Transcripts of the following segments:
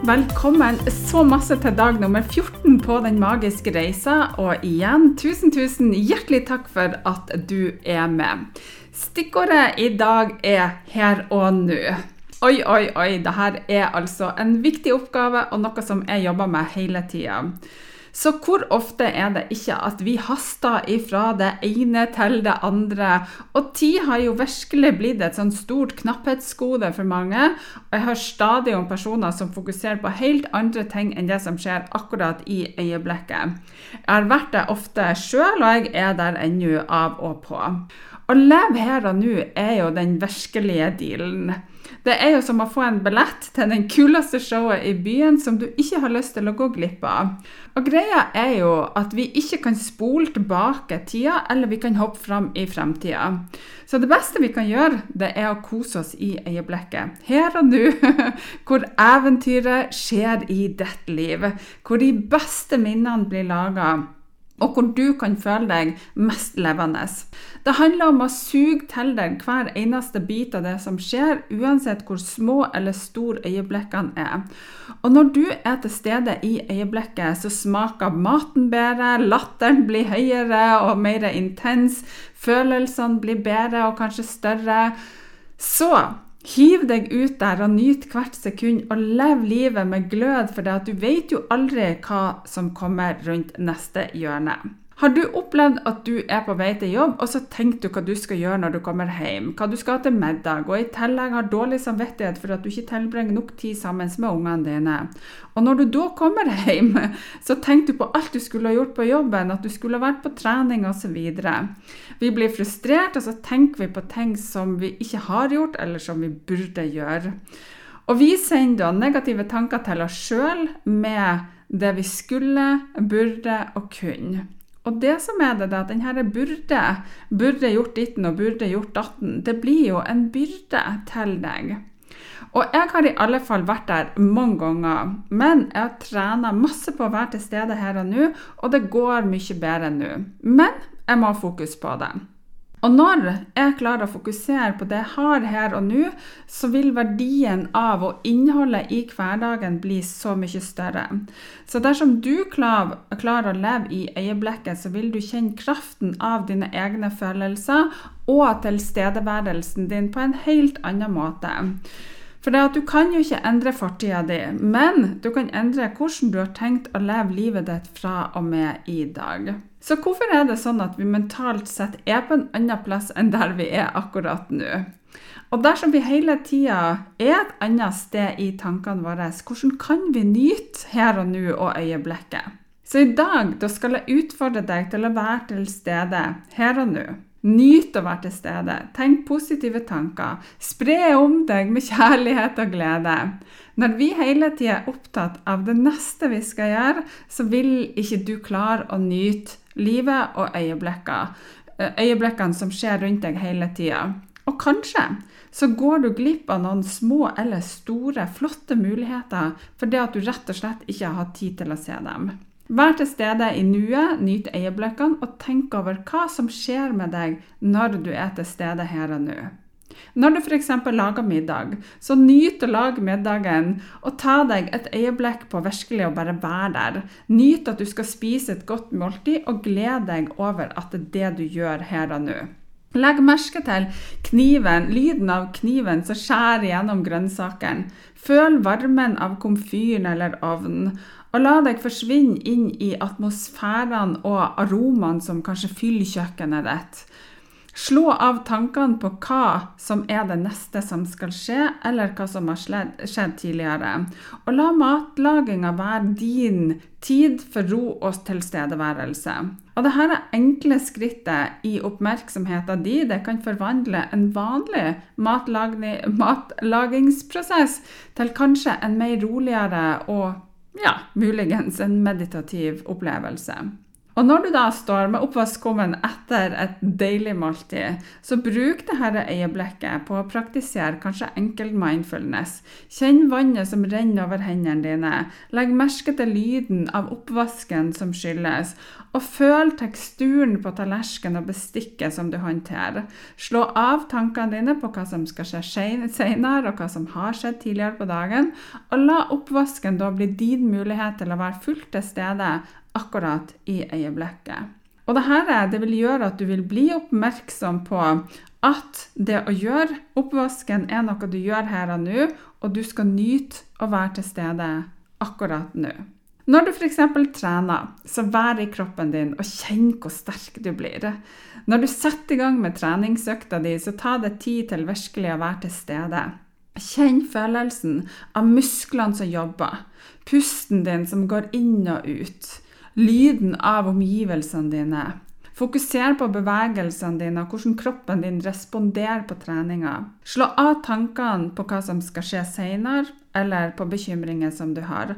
Velkommen så masse til dag nummer 14 på Den magiske reisa. Og igjen, tusen, tusen hjertelig takk for at du er med. Stikkordet i dag er 'her og nå'. Oi, oi, oi. Dette er altså en viktig oppgave og noe som jeg jobber med hele tida. Så hvor ofte er det ikke at vi haster ifra det ene til det andre? Og tid har jo virkelig blitt et sånn stort knapphetsgode for mange. Og jeg har stadig om personer som fokuserer på helt andre ting enn det som skjer akkurat i øyeblikket. Jeg har vært det ofte sjøl, og jeg er der ennå av og på. Å leve her og nå er jo den virkelige dealen. Det er jo som å få en billett til den kuleste showet i byen som du ikke har lyst til å gå glipp av. Og greia er jo at vi ikke kan spole tilbake tida, eller vi kan hoppe fram i fremtida. Så det beste vi kan gjøre, det er å kose oss i øyeblikket. Her og nå, hvor eventyret skjer i ditt liv. Hvor de beste minnene blir laga og hvor du kan føle deg mest levende. Det handler om å suge til deg hver eneste bit av det som skjer, uansett hvor små eller store øyeblikkene er. Og når du er til stede i øyeblikket, så smaker maten bedre, latteren blir høyere og mer intens, følelsene blir bedre og kanskje større. Så Hiv deg ut der og nyt hvert sekund, og lev livet med glød, for du vet jo aldri hva som kommer rundt neste hjørne. Har du opplevd at du er på vei til jobb, og så tenker du hva du skal gjøre når du kommer hjem, hva du skal ha til middag, og i tillegg har dårlig samvittighet for at du ikke tilbringer nok tid sammen med ungene dine. Og når du da kommer hjem, så tenker du på alt du skulle ha gjort på jobben, at du skulle ha vært på trening osv. Vi blir frustrert, og så tenker vi på ting som vi ikke har gjort, eller som vi burde gjøre. Og vi sender da negative tanker til oss sjøl med det vi skulle, burde og kunne. Og det som er det, er at denne burde, burde gjort ditten og burde gjort datten, det blir jo en byrde til deg. Og jeg har i alle fall vært der mange ganger, men jeg har trena masse på å være til stede her og nå, og det går mye bedre nå. Men jeg må ha fokus på det. Og når jeg klarer å fokusere på det jeg har her og nå, så vil verdien av og innholdet i hverdagen bli så mye større. Så dersom du klarer å leve i øyeblikket, så vil du kjenne kraften av dine egne følelser og tilstedeværelsen din på en helt annen måte. For det at du kan jo ikke endre fortida di, men du kan endre hvordan du har tenkt å leve livet ditt fra og med i dag. Så hvorfor er det sånn at vi mentalt sett er på en annen plass enn der vi er akkurat nå? Og dersom vi hele tida er et annet sted i tankene våre, hvordan kan vi nyte her og nå og øyeblikket? Så i dag da skal jeg utfordre deg til å være til stede her og nå. Nyt å være til stede. Tenk positive tanker. Spre om deg med kjærlighet og glede. Når vi hele tida er opptatt av det neste vi skal gjøre, så vil ikke du klare å nyte livet og øyeblikkene. Øyeblikkene som skjer rundt deg hele tida. Og kanskje så går du glipp av noen små eller store, flotte muligheter fordi at du rett og slett ikke har hatt tid til å se dem. Vær til stede i nuet, nyt øyeblikkene og tenk over hva som skjer med deg når du er til stede her og nå. Når du f.eks. lager middag, så nyt å lage middagen og ta deg et øyeblikk på virkelig å bare være der. Nyt at du skal spise et godt måltid, og gled deg over at det er det du gjør her og nå. Legg merke til kniven, lyden av kniven som skjærer gjennom grønnsakene. Føl varmen av komfyren eller ovnen. Og la deg forsvinne inn i atmosfærene og aromaene som kanskje fyller kjøkkenet ditt. Slå av tankene på hva som er det neste som skal skje, eller hva som har skjedd tidligere. Og la matlaginga være din tid for ro og tilstedeværelse. Og dette enkle skrittet i oppmerksomheten din det kan forvandle en vanlig matlagingsprosess til kanskje en mer roligere og ja, muligens en meditativ opplevelse. Og når du da står med oppvaskkummen etter et deilig måltid, så bruk dette øyeblikket på å praktisere kanskje enkel mindfulness. Kjenn vannet som renner over hendene dine. Legg merke til lyden av oppvasken som skylles. Og føl teksturen på tallerkenen og bestikket som du håndterer. Slå av tankene dine på hva som skal skje senere, og hva som har skjedd tidligere på dagen. Og la oppvasken da bli din mulighet til å være fullt til stede akkurat i øyeblikket. Og dette det vil gjøre at du vil bli oppmerksom på at det å gjøre oppvasken er noe du gjør her og nå, og du skal nyte å være til stede akkurat nå. Når du f.eks. trener, så vær i kroppen din og kjenn hvor sterk du blir. Når du setter i gang med treningsøkta di, så ta deg tid til virkelig å være til stede. Kjenn følelsen av musklene som jobber, pusten din som går inn og ut lyden av omgivelsene dine. Fokuser på bevegelsene dine og hvordan kroppen din responderer på treninga. Slå av tankene på hva som skal skje seinere, eller på bekymringer som du har.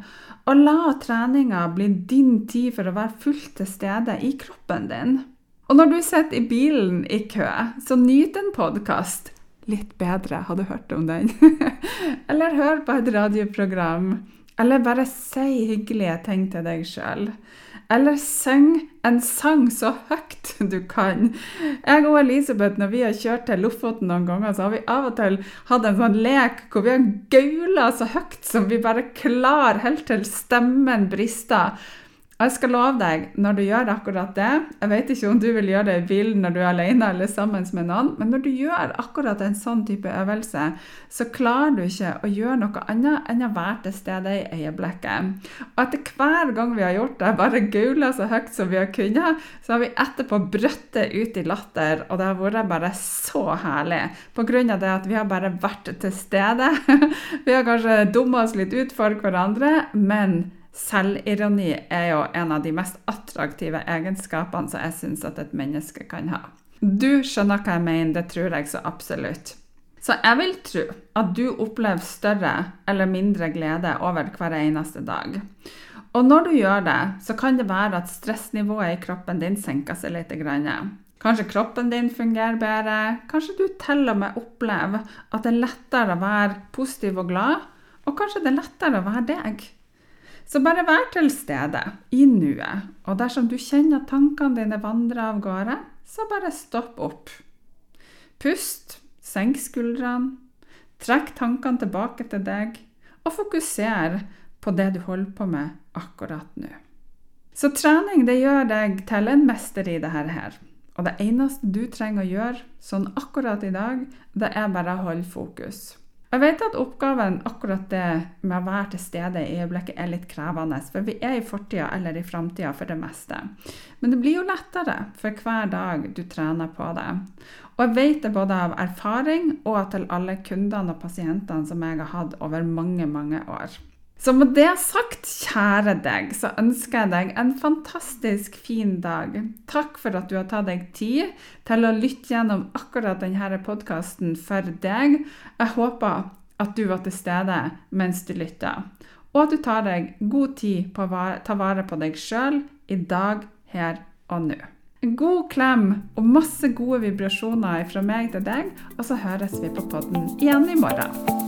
Og la treninga bli din tid for å være fullt til stede i kroppen din. Og når du sitter i bilen i kø, så nyt en podkast. Litt bedre, har du hørt om den? eller hør på et radioprogram. Eller bare si hyggelige ting til deg sjøl. Eller syng en sang så høyt du kan. Jeg og Elisabeth, når vi har kjørt til Lofoten noen ganger, så har vi av og til hatt en sånn lek hvor vi har gaula så høyt som vi bare klarer, helt til stemmen brister. Og jeg skal love deg, når du gjør akkurat det Jeg vet ikke om du vil gjøre det i bilen når du er alene eller sammen med noen, men når du gjør akkurat en sånn type øvelse, så klarer du ikke å gjøre noe annet enn å være til stede i øyeblikket. Og etter hver gang vi har gjort det, bare gaula så høyt som vi har kunnet, så har vi etterpå brøtt det ut i latter, og det har vært bare så herlig. På grunn av det at vi har bare vært til stede. Vi har kanskje dumma oss litt ut for hverandre, men Selvironi er jo en av de mest attraktive egenskapene som jeg syns at et menneske kan ha. Du skjønner hva jeg mener, det tror jeg så absolutt. Så jeg vil tro at du opplever større eller mindre glede over hver eneste dag. Og når du gjør det, så kan det være at stressnivået i kroppen din senker seg litt. Kanskje kroppen din fungerer bedre. Kanskje du til og med opplever at det er lettere å være positiv og glad. Og kanskje det er lettere å være deg. Så bare vær til stede i nuet, og dersom du kjenner at tankene dine vandrer av gårde, så bare stopp opp. Pust, senk skuldrene, trekk tankene tilbake til deg, og fokuser på det du holder på med akkurat nå. Så trening det gjør deg til en mester i dette her. Og det eneste du trenger å gjøre sånn akkurat i dag, det er bare å holde fokus. Jeg vet at oppgaven akkurat det med å være til stede i øyeblikket er litt krevende, for vi er i fortida eller i framtida for det meste. Men det blir jo lettere for hver dag du trener på det. Og jeg vet det både av erfaring og til alle kundene og pasientene som jeg har hatt over mange, mange år. Så med det sagt, kjære deg, så ønsker jeg deg en fantastisk fin dag. Takk for at du har tatt deg tid til å lytte gjennom akkurat denne podkasten for deg. Jeg håper at du var til stede mens du lytta, og at du tar deg god tid på å ta vare på deg sjøl i dag, her og nå. En god klem og masse gode vibrasjoner fra meg til deg, og så høres vi på podden igjen i morgen.